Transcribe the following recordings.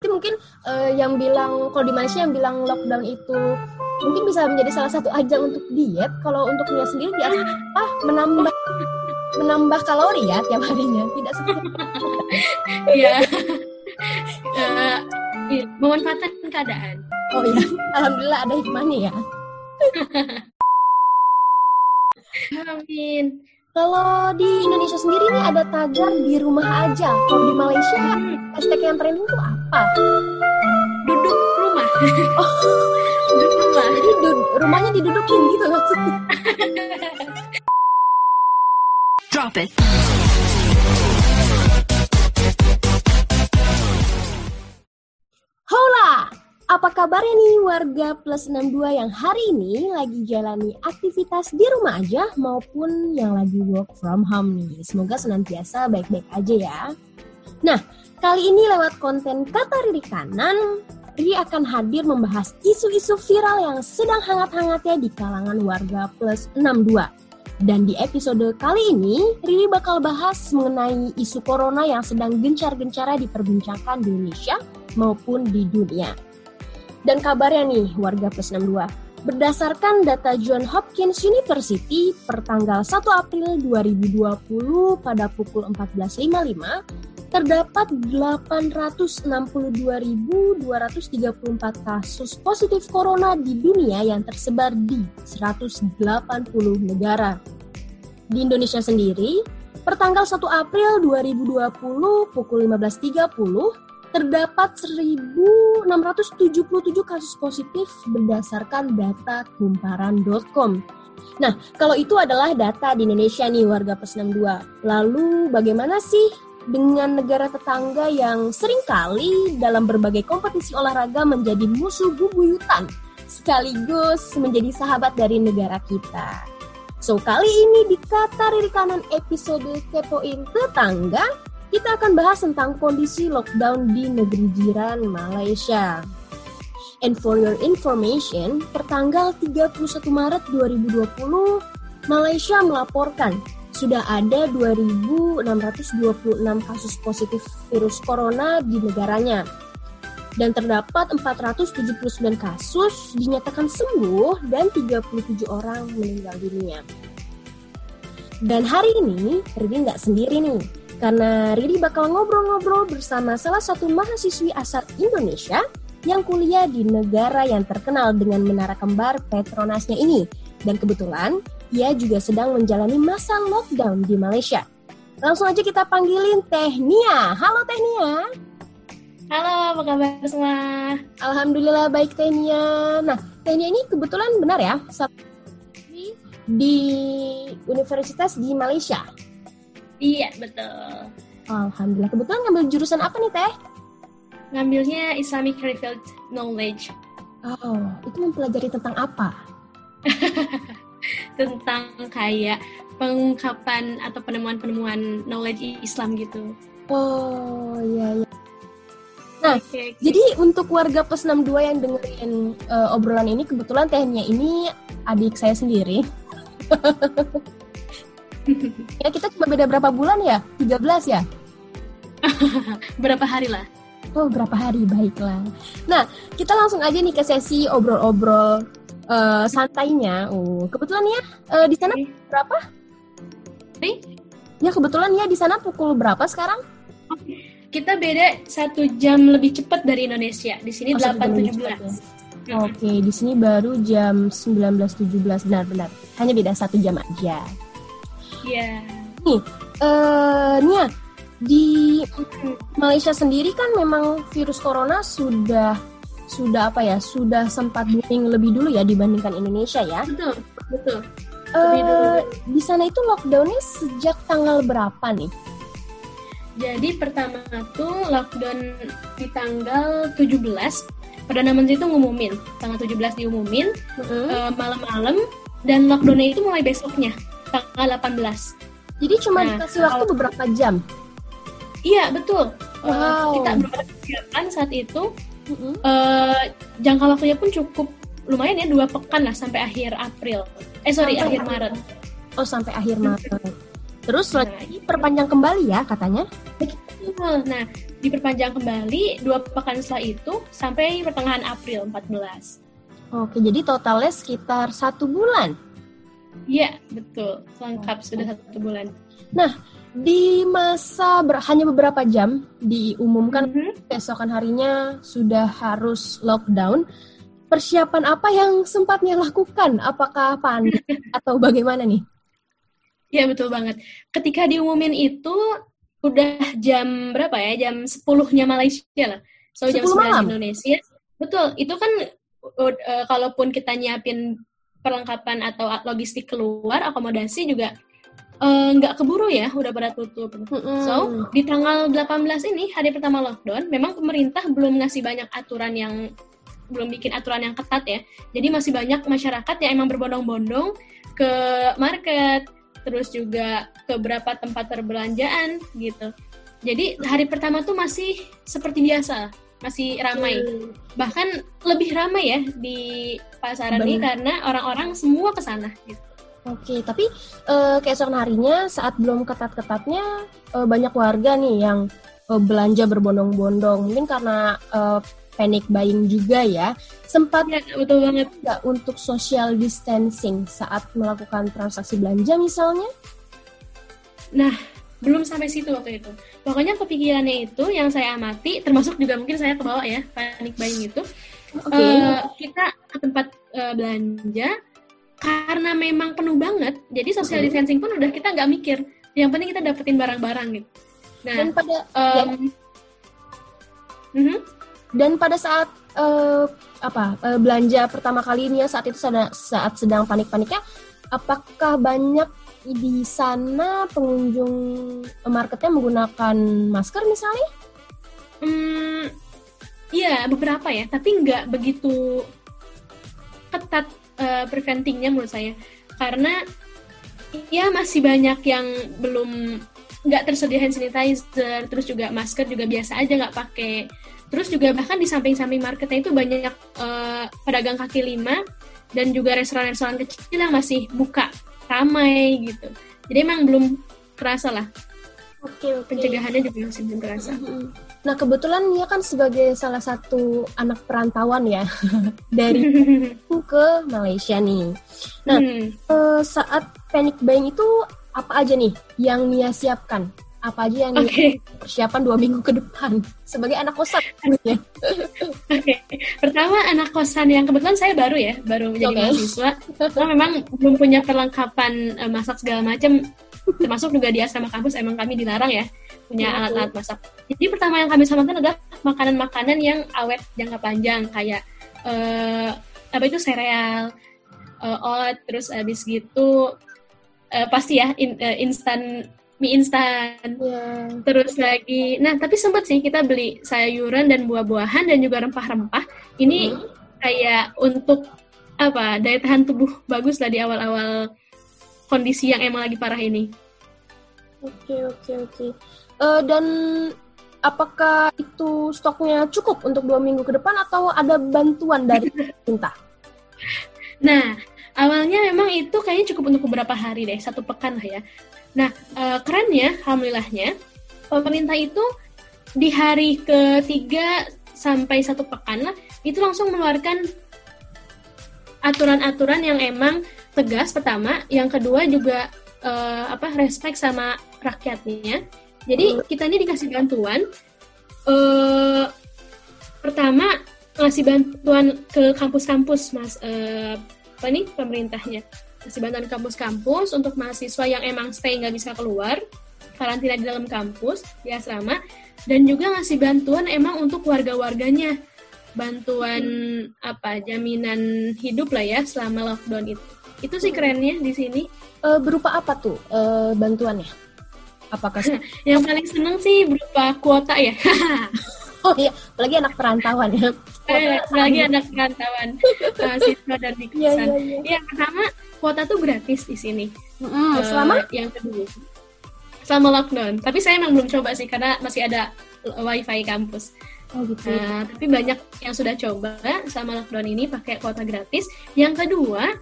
Jadi mungkin uh, yang bilang kalau di Malaysia yang bilang lockdown itu mungkin bisa menjadi salah satu ajang untuk diet. Kalau untuk Nia sendiri dia apa menambah menambah kalori ya tiap harinya, tidak seperti Iya. uh, memanfaatkan keadaan. Oh iya, alhamdulillah ada hikmahnya ya. Amin. Kalau di Indonesia sendiri nih ada tagar di rumah aja. Kalau di Malaysia hashtag yang trending itu apa? Duduk rumah. Oh, duduk rumah. Jadi du rumahnya didudukin gitu maksudnya. Drop it. Hola, apa kabarnya nih warga plus 62 yang hari ini lagi jalani aktivitas di rumah aja maupun yang lagi work from home nih. Semoga senantiasa baik-baik aja ya. Nah, kali ini lewat konten Kata Riri Kanan, Riri akan hadir membahas isu-isu viral yang sedang hangat-hangatnya di kalangan warga plus 62. Dan di episode kali ini, Riri bakal bahas mengenai isu corona yang sedang gencar-gencara diperbincangkan di Indonesia maupun di dunia. Dan kabarnya nih, warga plus 62. Berdasarkan data John Hopkins University per tanggal 1 April 2020 pada pukul 14.55, terdapat 862.234 kasus positif corona di dunia yang tersebar di 180 negara. Di Indonesia sendiri, per tanggal 1 April 2020 pukul 15.30, terdapat 1.677 kasus positif berdasarkan data kumparan.com. Nah, kalau itu adalah data di Indonesia nih warga plus 62. Lalu bagaimana sih dengan negara tetangga yang sering kali dalam berbagai kompetisi olahraga menjadi musuh bubuyutan sekaligus menjadi sahabat dari negara kita. So, kali ini di Kata Riri Kanan episode Kepoin Tetangga, kita akan bahas tentang kondisi lockdown di negeri jiran Malaysia. And for your information, pertanggal 31 Maret 2020, Malaysia melaporkan sudah ada 2.626 kasus positif virus corona di negaranya. Dan terdapat 479 kasus dinyatakan sembuh dan 37 orang meninggal dunia. Dan hari ini, Riri nggak sendiri nih karena Riri bakal ngobrol-ngobrol bersama salah satu mahasiswi asal Indonesia yang kuliah di negara yang terkenal dengan menara kembar Petronasnya ini. Dan kebetulan, ia juga sedang menjalani masa lockdown di Malaysia. Langsung aja kita panggilin Teh Nia. Halo Teh Nia. Halo, apa kabar semua? Alhamdulillah baik Teh Nia. Nah, Teh Nia ini kebetulan benar ya, di Universitas di Malaysia. Iya, betul. Alhamdulillah. Kebetulan ngambil jurusan apa nih, Teh? Ngambilnya Islamic Revealed Knowledge. Oh, itu mempelajari tentang apa? tentang kayak pengungkapan atau penemuan-penemuan knowledge Islam gitu. Oh, iya, iya. Nah, okay, okay. jadi untuk warga plus 62 yang dengerin uh, obrolan ini, kebetulan tehnya ini adik saya sendiri. ya kita cuma beda berapa bulan ya? 13 ya? berapa hari lah? Oh, berapa hari? Baiklah. Nah, kita langsung aja nih ke sesi obrol-obrol uh, santainya. Oh, kebetulan ya uh, di sana okay. berapa? Hey? Ya, kebetulan ya di sana pukul berapa sekarang? Kita beda satu jam lebih cepat dari Indonesia. Di sini oh, 8.17. Ya? Oke, okay, di sini baru jam 19.17 benar-benar. Hanya beda satu jam aja. Iya. Nih, uh, Nia, di Malaysia sendiri kan memang virus corona sudah sudah apa ya sudah sempat booming lebih dulu ya dibandingkan Indonesia ya. Betul betul. Uh, di sana itu lockdownnya sejak tanggal berapa nih? Jadi pertama tuh lockdown di tanggal 17 Perdana Menteri itu ngumumin tanggal 17 diumumin mm -hmm. uh, malam-malam dan lockdownnya itu mulai besoknya tanggal 18. Jadi cuma nah, dikasih waktu beberapa jam? Iya, betul. Eh, wow. Uh, kita berpersiapan saat itu. Mm-hmm. Uh, jangka waktunya pun cukup lumayan ya, dua pekan lah sampai akhir April. Eh, sorry, sampai akhir Maret. Oh, sampai akhir Maret. Terus nah, lagi perpanjang kembali ya katanya? Nah, diperpanjang kembali dua pekan setelah itu sampai pertengahan April 14. Oke, jadi totalnya sekitar satu bulan. Iya, betul. Lengkap oh. sudah satu bulan. Nah, di masa ber, hanya beberapa jam diumumkan mm -hmm. besokan harinya sudah harus lockdown. Persiapan apa yang sempatnya lakukan? Apakah panik atau bagaimana nih? Ya betul banget. Ketika diumumin itu udah jam berapa ya? Jam sepuluhnya Malaysia lah. So jam 9 Indonesia. Betul, itu kan uh, kalaupun kita nyiapin perlengkapan atau logistik keluar, akomodasi juga Eh, nggak uh, keburu ya, udah pada tutup. So, di tanggal 18 ini, hari pertama lockdown, memang pemerintah belum ngasih banyak aturan yang belum bikin aturan yang ketat ya. Jadi masih banyak masyarakat yang emang berbondong-bondong ke market, terus juga ke beberapa tempat perbelanjaan gitu. Jadi hari pertama tuh masih seperti biasa, masih ramai. Hmm. Bahkan lebih ramai ya di pasaran ini karena orang-orang semua ke sana gitu. Oke, tapi uh, keesokan harinya saat belum ketat-ketatnya uh, banyak warga nih yang uh, belanja berbondong-bondong. Mungkin karena uh, panic buying juga ya. Sempat ya, betul banget nggak untuk social distancing saat melakukan transaksi belanja misalnya? Nah, belum sampai situ waktu itu. Pokoknya kepikirannya itu yang saya amati, termasuk juga mungkin saya kebawa ya panic buying itu. Okay. Uh, kita ke tempat uh, belanja karena memang penuh banget jadi social distancing pun udah kita nggak mikir yang penting kita dapetin barang-barang gitu nah dan pada um, ya. uh-huh. dan pada saat uh, apa uh, belanja pertama kali ini ya saat itu saat, saat sedang panik-paniknya apakah banyak di sana pengunjung marketnya menggunakan masker misalnya? Hmm, iya beberapa ya, tapi nggak begitu ketat uh, preventingnya menurut saya. Karena ya masih banyak yang belum nggak tersedia hand sanitizer terus juga masker juga biasa aja nggak pakai. Terus juga bahkan di samping-samping marketnya itu banyak uh, pedagang kaki lima dan juga restoran-restoran kecil yang masih buka ramai gitu jadi emang belum kerasa lah Oke, okay, okay. pencegahannya juga masih belum terasa. Nah kebetulan dia kan sebagai salah satu anak perantauan ya dari ke Malaysia nih. Nah hmm. uh, saat panic buying itu apa aja nih yang Nia siapkan? Apa aja yang okay. persiapan dua minggu ke depan sebagai anak kosan? Oke, okay. pertama anak kosan yang kebetulan saya baru ya, baru menjadi okay. mahasiswa. Karena memang belum punya perlengkapan uh, masak segala macam termasuk juga di asrama kampus emang kami dilarang ya punya iya, alat-alat masak. Jadi pertama yang kami samakan adalah makanan-makanan yang awet jangka panjang kayak uh, apa itu sereal, uh, oat, terus habis gitu uh, pasti ya in, uh, instan mie instan. Yeah. Terus lagi, nah tapi sempat sih kita beli sayuran dan buah-buahan dan juga rempah-rempah. Ini mm. kayak untuk apa daya tahan tubuh bagus lah di awal-awal kondisi yang emang lagi parah ini. Oke oke oke. Uh, dan apakah itu stoknya cukup untuk dua minggu ke depan atau ada bantuan dari pemerintah? nah awalnya memang itu kayaknya cukup untuk beberapa hari deh, satu pekan lah ya. Nah uh, kerennya, alhamdulillahnya pemerintah itu di hari ketiga sampai satu pekan lah itu langsung mengeluarkan aturan-aturan yang emang tegas pertama, yang kedua juga uh, apa respect sama rakyatnya. Jadi kita ini dikasih bantuan. Uh, pertama ngasih bantuan ke kampus-kampus mas uh, apa nih pemerintahnya bantuan kampus-kampus untuk mahasiswa yang emang stay nggak bisa keluar karantina di dalam kampus di asrama dan juga ngasih bantuan emang untuk warga-warganya bantuan hmm. apa jaminan hidup lah ya selama lockdown itu itu sih kerennya di sini. Uh, berupa apa tuh uh, bantuannya? Apakah yang paling seneng sih berupa kuota ya? oh iya, apalagi anak perantauan ya. Eh, apalagi anak perantauan uh, siswa dan di kosan. Iya, iya, iya. Ya, pertama kuota tuh gratis di sini. Mm, uh, selama yang kedua selama lockdown. Tapi saya emang belum coba sih karena masih ada wifi kampus. Oh gitu. Nah, tapi banyak yang sudah coba sama lockdown ini pakai kuota gratis. Yang kedua,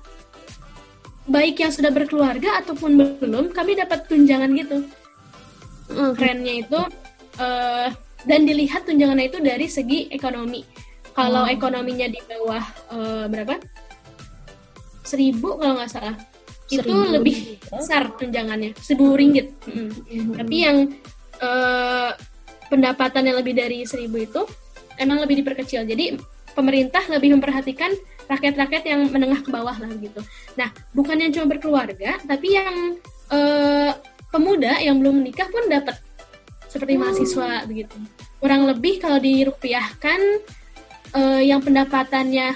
baik yang sudah berkeluarga ataupun belum kami dapat tunjangan gitu mm. kerennya itu uh, dan dilihat tunjangannya itu dari segi ekonomi. Kalau hmm. ekonominya di bawah uh, berapa? Seribu kalau nggak salah. Seribu itu lebih besar tunjangannya, seribu ringgit. Hmm. Hmm. Tapi yang uh, pendapatan yang lebih dari seribu itu emang lebih diperkecil. Jadi pemerintah lebih memperhatikan rakyat-rakyat yang menengah ke bawah lah gitu. Nah, bukan yang cuma berkeluarga, tapi yang uh, pemuda yang belum menikah pun dapat seperti hmm. mahasiswa begitu. Kurang lebih kalau dirupiahkan uh, yang pendapatannya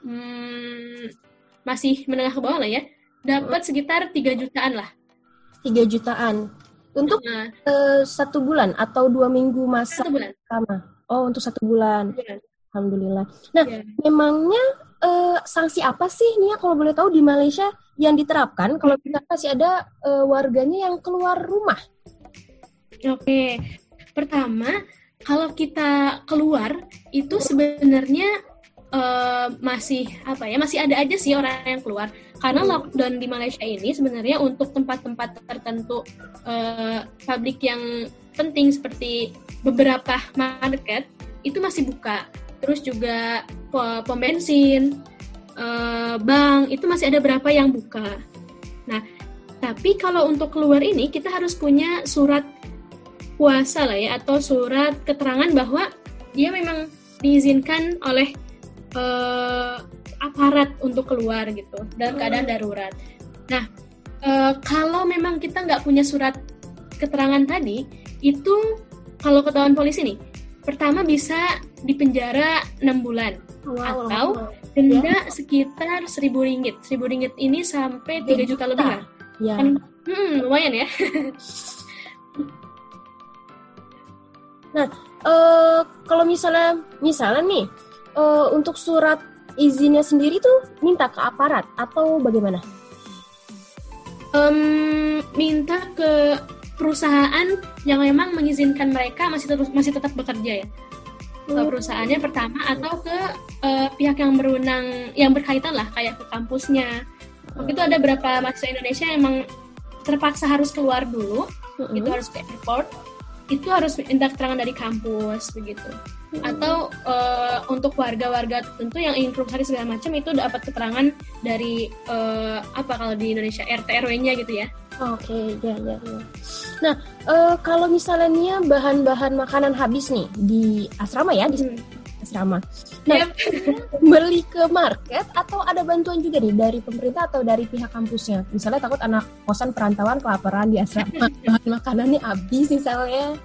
hmm, masih menengah ke bawah lah ya, dapat hmm. sekitar 3 jutaan lah. 3 jutaan. Untuk nah. uh, satu bulan atau dua minggu masa satu bulan. pertama? Oh, untuk satu bulan. bulan. Alhamdulillah. Nah, yeah. memangnya uh, sanksi apa sih Nia kalau boleh tahu di Malaysia yang diterapkan kalau kita masih ada uh, warganya yang keluar rumah? Oke, pertama kalau kita keluar itu sebenarnya uh, masih apa ya masih ada aja sih orang yang keluar karena lockdown di Malaysia ini sebenarnya untuk tempat-tempat tertentu uh, publik yang penting seperti beberapa market itu masih buka terus juga pom bensin, uh, bank itu masih ada berapa yang buka. Nah, tapi kalau untuk keluar ini kita harus punya surat puasa lah ya atau surat keterangan bahwa dia memang diizinkan oleh uh, aparat untuk keluar gitu dalam keadaan darurat. Nah, uh, kalau memang kita nggak punya surat keterangan tadi, itu kalau ketahuan polisi nih, pertama bisa dipenjara enam bulan wow, atau wow. denda ya. sekitar seribu ringgit. Seribu ringgit ini sampai tiga juta lebih kan? Ya. Kan, hmm, lumayan ya. nah, uh, kalau misalnya misalnya nih uh, untuk surat izinnya sendiri tuh minta ke aparat atau bagaimana? Um, minta ke perusahaan yang memang mengizinkan mereka masih terus masih tetap bekerja ya ke hmm. perusahaannya pertama atau ke uh, pihak yang berwenang yang berkaitan lah kayak ke kampusnya waktu itu ada beberapa mahasiswa Indonesia yang emang terpaksa harus keluar dulu mm-hmm. itu harus ke airport itu harus minta keterangan dari kampus begitu mm-hmm. atau uh, untuk warga-warga tertentu yang ingin keluar segala macam itu dapat keterangan dari uh, apa kalau di Indonesia RT RW-nya gitu ya Oke, okay, ya, ya, ya. Nah, uh, kalau misalnya bahan-bahan makanan habis nih di asrama ya, di hmm. Asrama. Nah, yep. beli ke market atau ada bantuan juga nih dari pemerintah atau dari pihak kampusnya? Misalnya takut anak kosan perantauan kelaparan di asrama, bahan makanannya habis misalnya.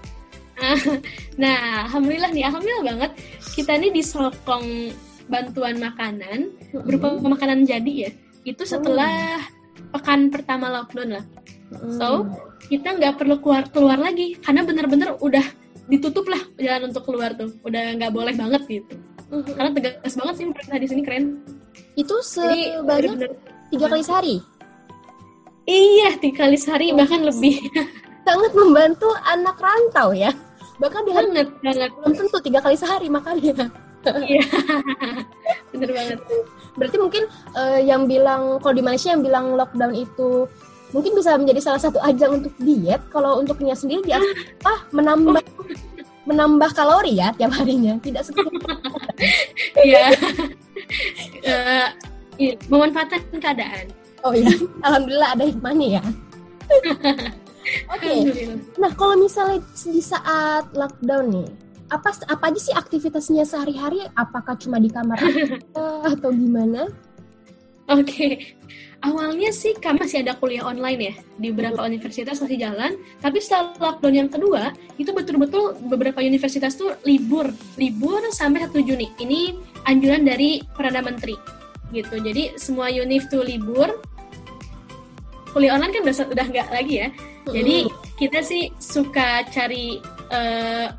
Nah, alhamdulillah nih, alhamdulillah banget kita nih disokong bantuan makanan berupa hmm. makanan jadi ya. Itu setelah oh pekan pertama lockdown lah. So kita nggak perlu keluar keluar lagi karena bener-bener udah ditutup lah jalan untuk keluar tuh, udah nggak boleh banget gitu. Karena tegas banget sih pemerintah di sini keren. Itu sebanyak tiga kali sehari. Iya, tiga kali sehari oh. bahkan lebih. Sangat membantu anak rantau ya. Bahkan di hari banget, belum tentu tiga kali sehari makannya. Iya, bener banget. Berarti mungkin uh, yang bilang kalau di Malaysia yang bilang lockdown itu mungkin bisa menjadi salah satu ajang untuk diet. Kalau untuk Nia sendiri di apa menambah menambah kalori ya tiap harinya, tidak seperti Iya. uh, memanfaatkan keadaan. Oh iya, alhamdulillah ada hikmahnya ya. Oke. Okay. Nah, kalau misalnya di saat lockdown nih, apa apa aja sih aktivitasnya sehari-hari? Apakah cuma di kamar atau gimana? Oke, okay. Awalnya sih kami masih ada kuliah online ya di beberapa universitas masih jalan. Tapi setelah lockdown yang kedua, itu betul-betul beberapa universitas tuh libur, libur sampai 1 Juni. Ini anjuran dari perdana menteri, gitu. Jadi semua univ tuh libur. Kuliah online kan udah udah nggak lagi ya. Jadi kita sih suka cari uh,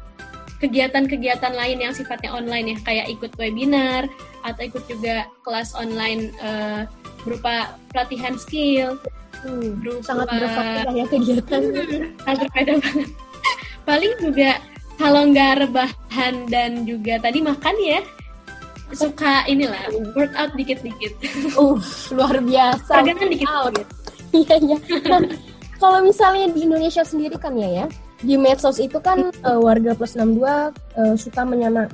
kegiatan-kegiatan lain yang sifatnya online ya kayak ikut webinar atau ikut juga kelas online uh, berupa pelatihan skill hmm, berupa sangat berfaedah ya kegiatan. Hmm, sangat berfaedah banget. Paling juga kalau nggak rebahan dan juga tadi makan ya suka inilah workout dikit-dikit. Uh luar biasa. Kan dikit iya iya. Nah, kalau misalnya di Indonesia sendiri kan ya ya di medsos itu kan uh, warga plus 62 uh, suka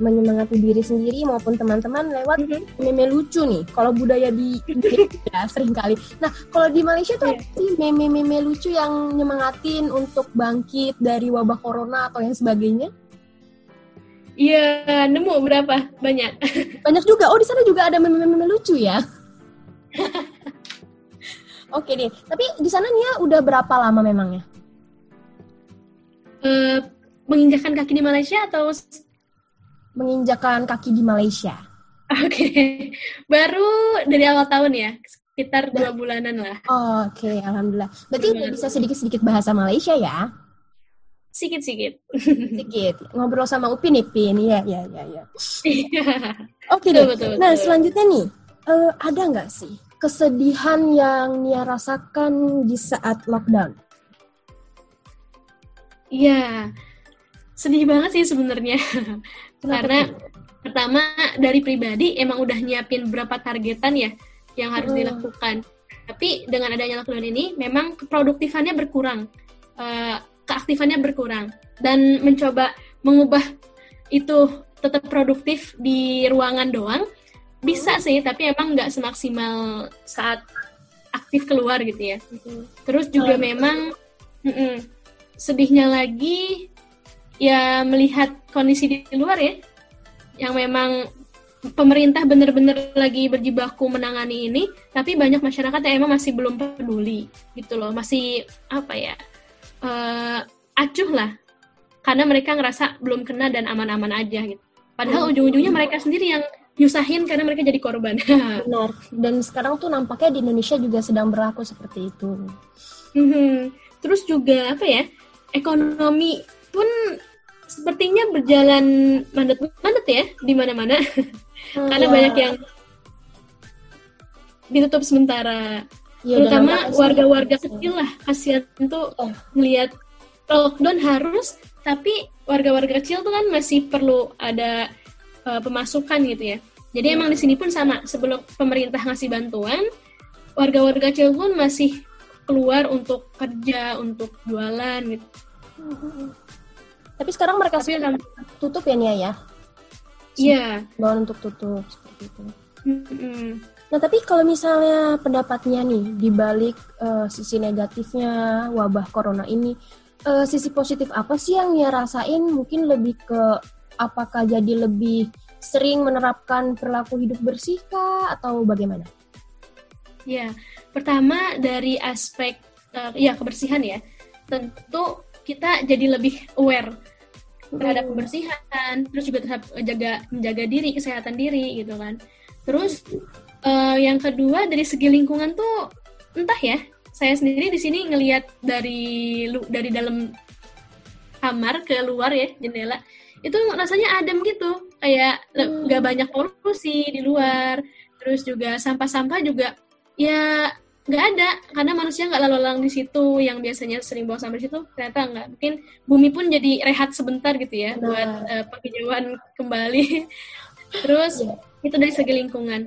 menyemangati diri sendiri maupun teman-teman lewat mm-hmm. meme lucu nih. Kalau budaya di ya sering kali. Nah, kalau di Malaysia tuh yeah. sih meme-meme lucu yang nyemangatin untuk bangkit dari wabah corona atau yang sebagainya? Iya, nemu berapa? Banyak. Banyak juga. Oh, di sana juga ada meme-meme lucu ya. Oke deh. Tapi di sana Nia udah berapa lama memangnya? Uh, menginjakan kaki di Malaysia atau menginjakan kaki di Malaysia? Oke, okay. baru dari awal tahun ya, sekitar dua bulanan lah. Oh, Oke, okay. alhamdulillah. Berarti udah bisa sedikit-sedikit bahasa Malaysia ya? Sedikit-sedikit. Sedikit. Ngobrol sama Upin nih, Pin. Iya, iya, iya. Ya. Oke deh. Betul, nah, selanjutnya nih, uh, ada nggak sih kesedihan yang Nia rasakan di saat lockdown? Iya, sedih banget sih sebenarnya. Karena pertama dari pribadi emang udah nyiapin berapa targetan ya yang harus hmm. dilakukan. Tapi dengan adanya lockdown ini memang produktifannya berkurang, uh, keaktifannya berkurang dan mencoba mengubah itu tetap produktif di ruangan doang bisa sih tapi emang nggak semaksimal saat aktif keluar gitu ya. Terus juga memang mm -mm, sedihnya lagi ya melihat kondisi di luar ya yang memang pemerintah benar-benar lagi berjibaku menangani ini tapi banyak masyarakat yang emang masih belum peduli gitu loh masih apa ya uh, acuh lah karena mereka ngerasa belum kena dan aman-aman aja gitu padahal hmm. ujung-ujungnya mereka sendiri yang nyusahin karena mereka jadi korban benar dan sekarang tuh nampaknya di Indonesia juga sedang berlaku seperti itu hmm. terus juga apa ya ekonomi pun sepertinya berjalan mandet-mandet ya di mana-mana. Hmm, Karena ya. banyak yang ditutup sementara. Ya, Terutama warga-warga kecil lah kasihan tuh oh. ngelihat lockdown harus tapi warga-warga kecil tuh kan masih perlu ada uh, pemasukan gitu ya. Jadi hmm. emang di sini pun sama sebelum pemerintah ngasih bantuan, warga-warga kecil pun masih keluar untuk kerja, untuk jualan gitu. Tapi sekarang mereka Tapi sudah tutup ya Nia ya? Iya. Yeah. untuk tutup seperti itu. Mm-hmm. Nah tapi kalau misalnya pendapatnya nih dibalik uh, sisi negatifnya wabah corona ini, uh, sisi positif apa sih yang Nia rasain? Mungkin lebih ke apakah jadi lebih sering menerapkan perilaku hidup bersih kah atau bagaimana? Ya, pertama dari aspek uh, ya kebersihan ya. Tentu kita jadi lebih aware terhadap kebersihan, terus juga terhadap jaga menjaga diri, kesehatan diri gitu kan. Terus uh, yang kedua dari segi lingkungan tuh entah ya, saya sendiri di sini ngelihat dari dari dalam kamar ke luar ya jendela itu rasanya adem gitu kayak nggak hmm. banyak polusi di luar terus juga sampah-sampah juga ya nggak ada karena manusia nggak lalu lalang di situ yang biasanya sering bawa sampah di situ ternyata nggak. Mungkin bumi pun jadi rehat sebentar gitu ya nah. buat uh, penghijauan kembali. Terus yeah. itu dari segi lingkungan.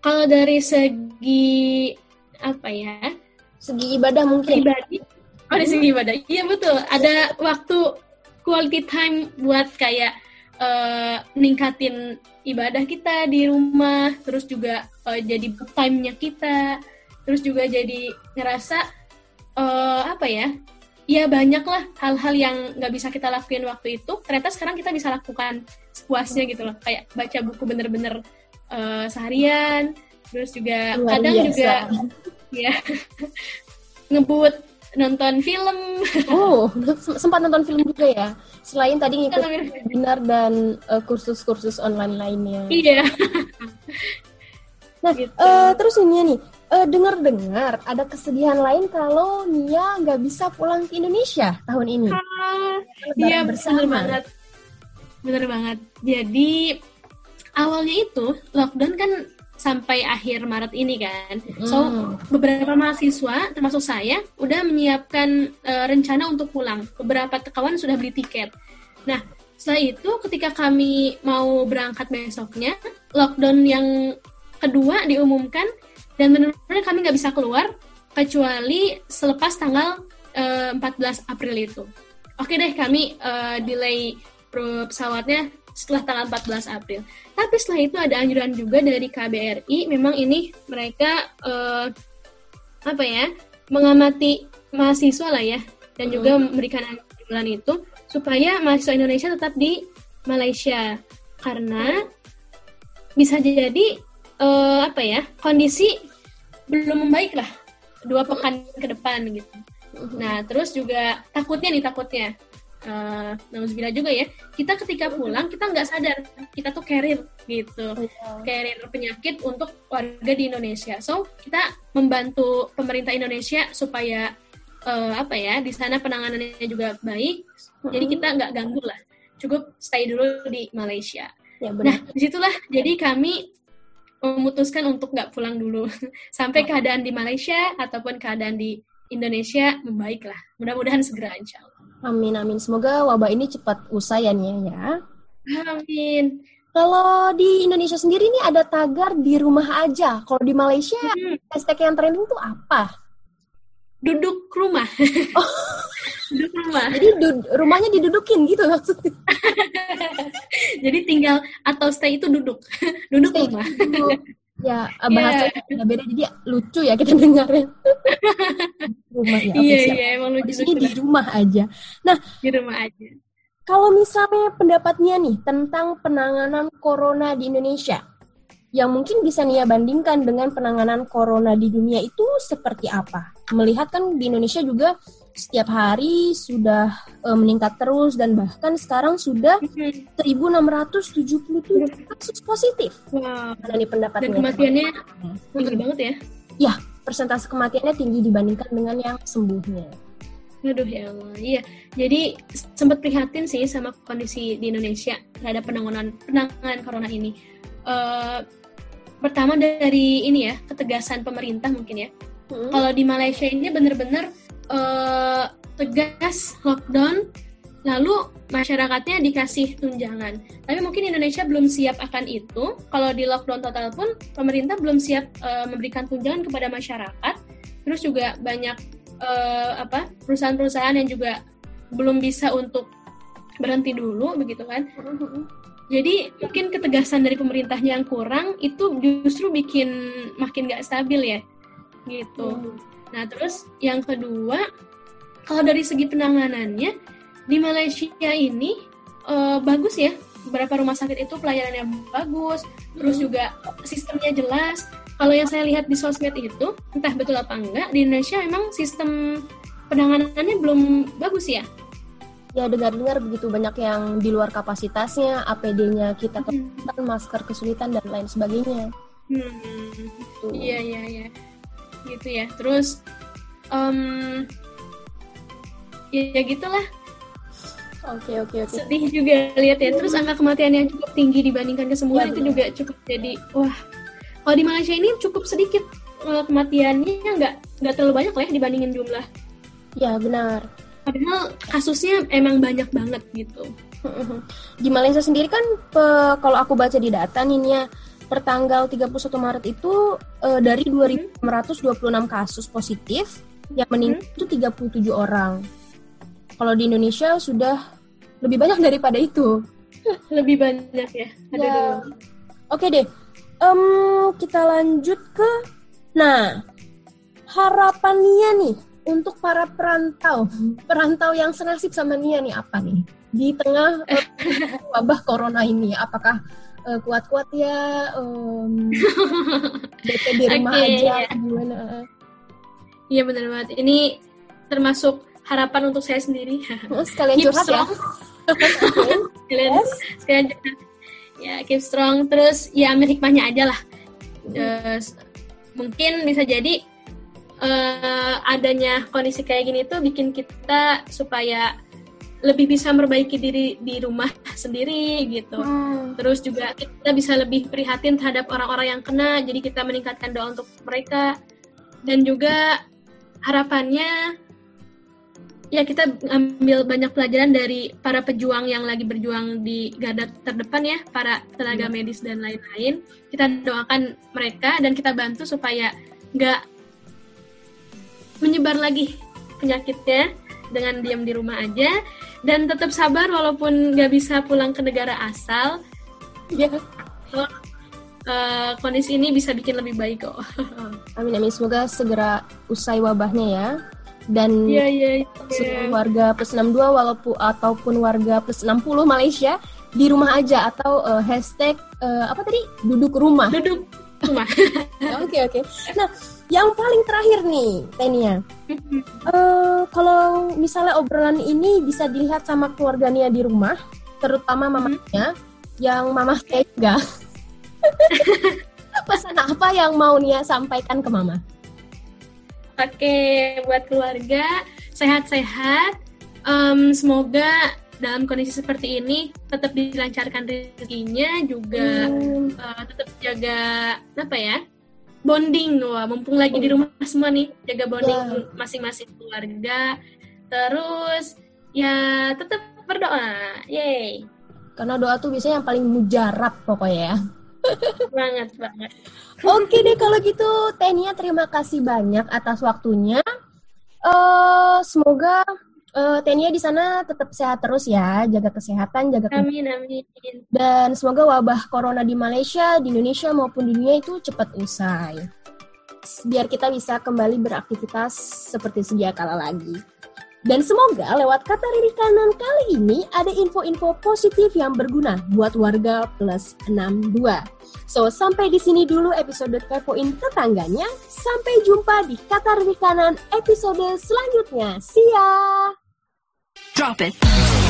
Kalau dari segi apa ya? Segi ibadah mungkin. Pribadi? Oh dari segi ibadah. Iya betul. Ada waktu quality time buat kayak uh, ningkatin ibadah kita di rumah terus juga uh, jadi time-nya kita terus juga jadi ngerasa uh, apa ya ya banyak lah hal-hal yang nggak bisa kita lakuin waktu itu ternyata sekarang kita bisa lakukan sepuasnya gitu loh. Kayak baca buku bener-bener uh, seharian terus juga Luar kadang biasa. juga ya ngebut nonton film. Oh sempat nonton film juga ya? Selain tadi ngikut webinar dan kursus-kursus uh, online lainnya. Iya. Nah gitu. uh, terus ini nih uh, dengar-dengar ada kesedihan lain kalau Nia nggak bisa pulang ke Indonesia tahun ini. Iya benar banget, benar banget. Jadi awalnya itu lockdown kan sampai akhir Maret ini kan. So beberapa mahasiswa termasuk saya udah menyiapkan uh, rencana untuk pulang. Beberapa kawan sudah beli tiket. Nah setelah itu ketika kami mau berangkat besoknya lockdown yang kedua diumumkan dan benar-benar kami nggak bisa keluar kecuali selepas tanggal uh, eh, 14 April itu oke deh kami uh, delay pesawatnya setelah tanggal 14 April. Tapi setelah itu ada anjuran juga dari KBRI, memang ini mereka uh, apa ya mengamati mahasiswa lah ya dan juga hmm. memberikan anjuran itu supaya mahasiswa Indonesia tetap di Malaysia karena bisa jadi uh, apa ya kondisi belum membaik lah. Dua pekan ke depan gitu. Nah terus juga takutnya nih takutnya. Uh, nauzubillah juga ya kita ketika pulang kita nggak sadar. Kita tuh carrier gitu. Oh, carrier penyakit untuk warga di Indonesia. So kita membantu pemerintah Indonesia supaya uh, apa ya di sana penanganannya juga baik. Jadi kita nggak ganggu lah. Cukup stay dulu di Malaysia. Ya, benar. nah di situlah. Jadi kami memutuskan untuk nggak pulang dulu sampai keadaan di Malaysia ataupun keadaan di Indonesia membaik lah mudah-mudahan segera insya Allah Amin amin. Semoga wabah ini cepat usai ya Nia ya. Amin. Kalau di Indonesia sendiri ini ada tagar di rumah aja. Kalau di Malaysia hmm. hashtag yang trending tuh apa? Duduk rumah. Oh. Duduk rumah. Jadi du rumahnya didudukin gitu maksudnya. Jadi tinggal atau stay itu duduk. duduk stay rumah. Duduk ya eh, bahasa yeah. beda-beda jadi lucu ya kita dengarnya rumah ya iya iya emang lucu, lucu di rumah aja nah di rumah aja kalau misalnya pendapatnya nih tentang penanganan corona di Indonesia yang mungkin bisa Nia bandingkan dengan penanganan corona di dunia itu seperti apa? Melihat kan di Indonesia juga setiap hari sudah uh, meningkat terus dan bahkan sekarang sudah 1.677 kasus positif. Wow. Pendapatnya. Dan kematiannya tinggi banget ya? Ya, persentase kematiannya tinggi dibandingkan dengan yang sembuhnya. Aduh ya Allah, iya. Jadi sempat prihatin sih sama kondisi di Indonesia terhadap penanganan penanganan corona ini. Uh, pertama dari ini ya ketegasan pemerintah mungkin ya. Hmm. Kalau di Malaysia ini benar-benar uh, tegas lockdown, lalu masyarakatnya dikasih tunjangan. Tapi mungkin Indonesia belum siap akan itu. Kalau di lockdown total pun pemerintah belum siap uh, memberikan tunjangan kepada masyarakat. Terus juga banyak uh, apa perusahaan-perusahaan yang juga belum bisa untuk berhenti dulu begitu kan. Jadi mungkin ketegasan dari pemerintahnya yang kurang itu justru bikin makin gak stabil ya, gitu. Hmm. Nah terus yang kedua, kalau dari segi penanganannya di Malaysia ini uh, bagus ya, beberapa rumah sakit itu pelayanannya bagus, terus hmm. juga sistemnya jelas. Kalau yang saya lihat di sosmed itu, entah betul apa enggak, di Indonesia memang sistem penanganannya belum bagus ya ya dengar-dengar begitu banyak yang di luar kapasitasnya, APD-nya kita kesulitan, hmm. masker kesulitan dan lain sebagainya. Hmm. Iya iya iya, gitu ya. Terus, um, ya, ya gitulah. Oke oke oke. Sedih juga lihat ya. Terus angka kematian yang cukup tinggi dibandingkan kesembuhan ya, itu juga cukup jadi wah. Kalau di Malaysia ini cukup sedikit uh, kematiannya nggak nggak terlalu banyak lah ya dibandingin jumlah. Ya benar Padahal kasusnya emang banyak banget gitu. Di Malaysia sendiri kan pe, kalau aku baca di data nih ya pertanggal 31 Maret itu e, dari 2.626 kasus positif yang meninggal hmm. itu 37 orang. Kalau di Indonesia sudah lebih banyak daripada itu. Lebih banyak ya. Ada ya. Oke deh. Um, kita lanjut ke nah harapannya nih untuk para perantau, perantau yang senasib sama Nia nih apa nih? Di tengah uh, wabah corona ini, apakah uh, kuat-kuat ya um, DP di rumah okay, aja iya. gimana? Iya benar banget. Ini termasuk harapan untuk saya sendiri. Oh, sekalian keep curhat ya? strong. ya. sekalian, yes. sekalian Ya keep strong. Terus ya ambil hikmahnya aja lah. Terus, mungkin bisa jadi uh, adanya kondisi kayak gini tuh bikin kita supaya lebih bisa memperbaiki diri di rumah sendiri gitu. Hmm. Terus juga kita bisa lebih prihatin terhadap orang-orang yang kena, jadi kita meningkatkan doa untuk mereka. Dan juga harapannya ya kita ambil banyak pelajaran dari para pejuang yang lagi berjuang di garda terdepan ya, para tenaga hmm. medis dan lain-lain. Kita doakan mereka dan kita bantu supaya nggak menyebar lagi penyakitnya dengan diam di rumah aja dan tetap sabar walaupun nggak bisa pulang ke negara asal. Ya. Yeah. Uh, kondisi ini bisa bikin lebih baik kok. amin amin semoga segera usai wabahnya ya. Dan yeah, yeah, yeah. seluruh warga plus 62 walaupun ataupun warga plus 60 Malaysia di rumah aja atau uh, hashtag uh, apa tadi duduk rumah. Duduk rumah. Oke oke. Okay, okay. Nah yang paling terakhir nih, Tenia. uh, kalau misalnya obrolan ini bisa dilihat sama keluarganya di rumah, terutama mamanya, yang mamah tega. Pesan apa yang mau Nia sampaikan ke mama? Oke, buat keluarga sehat-sehat. Um, semoga dalam kondisi seperti ini tetap dilancarkan rezekinya juga hmm. uh, tetap jaga apa ya bonding wah mumpung lagi di rumah semua nih jaga bonding masing-masing keluarga. Terus ya tetap berdoa. Yay. Karena doa tuh biasanya yang paling mujarab pokoknya ya. Banget banget. Oke deh kalau gitu Tenia terima kasih banyak atas waktunya. Uh, semoga uh, Tenia di sana tetap sehat terus ya, jaga kesehatan, jaga Amin amin. Dan semoga wabah corona di Malaysia, di Indonesia maupun di dunia itu cepat usai. Biar kita bisa kembali beraktivitas seperti sedia kala lagi. Dan semoga lewat kata Riri Kanan kali ini ada info-info positif yang berguna buat warga plus 62. So, sampai di sini dulu episode Kepoin Tetangganya. Sampai jumpa di kata Riri Kanan episode selanjutnya. See ya! Drop it.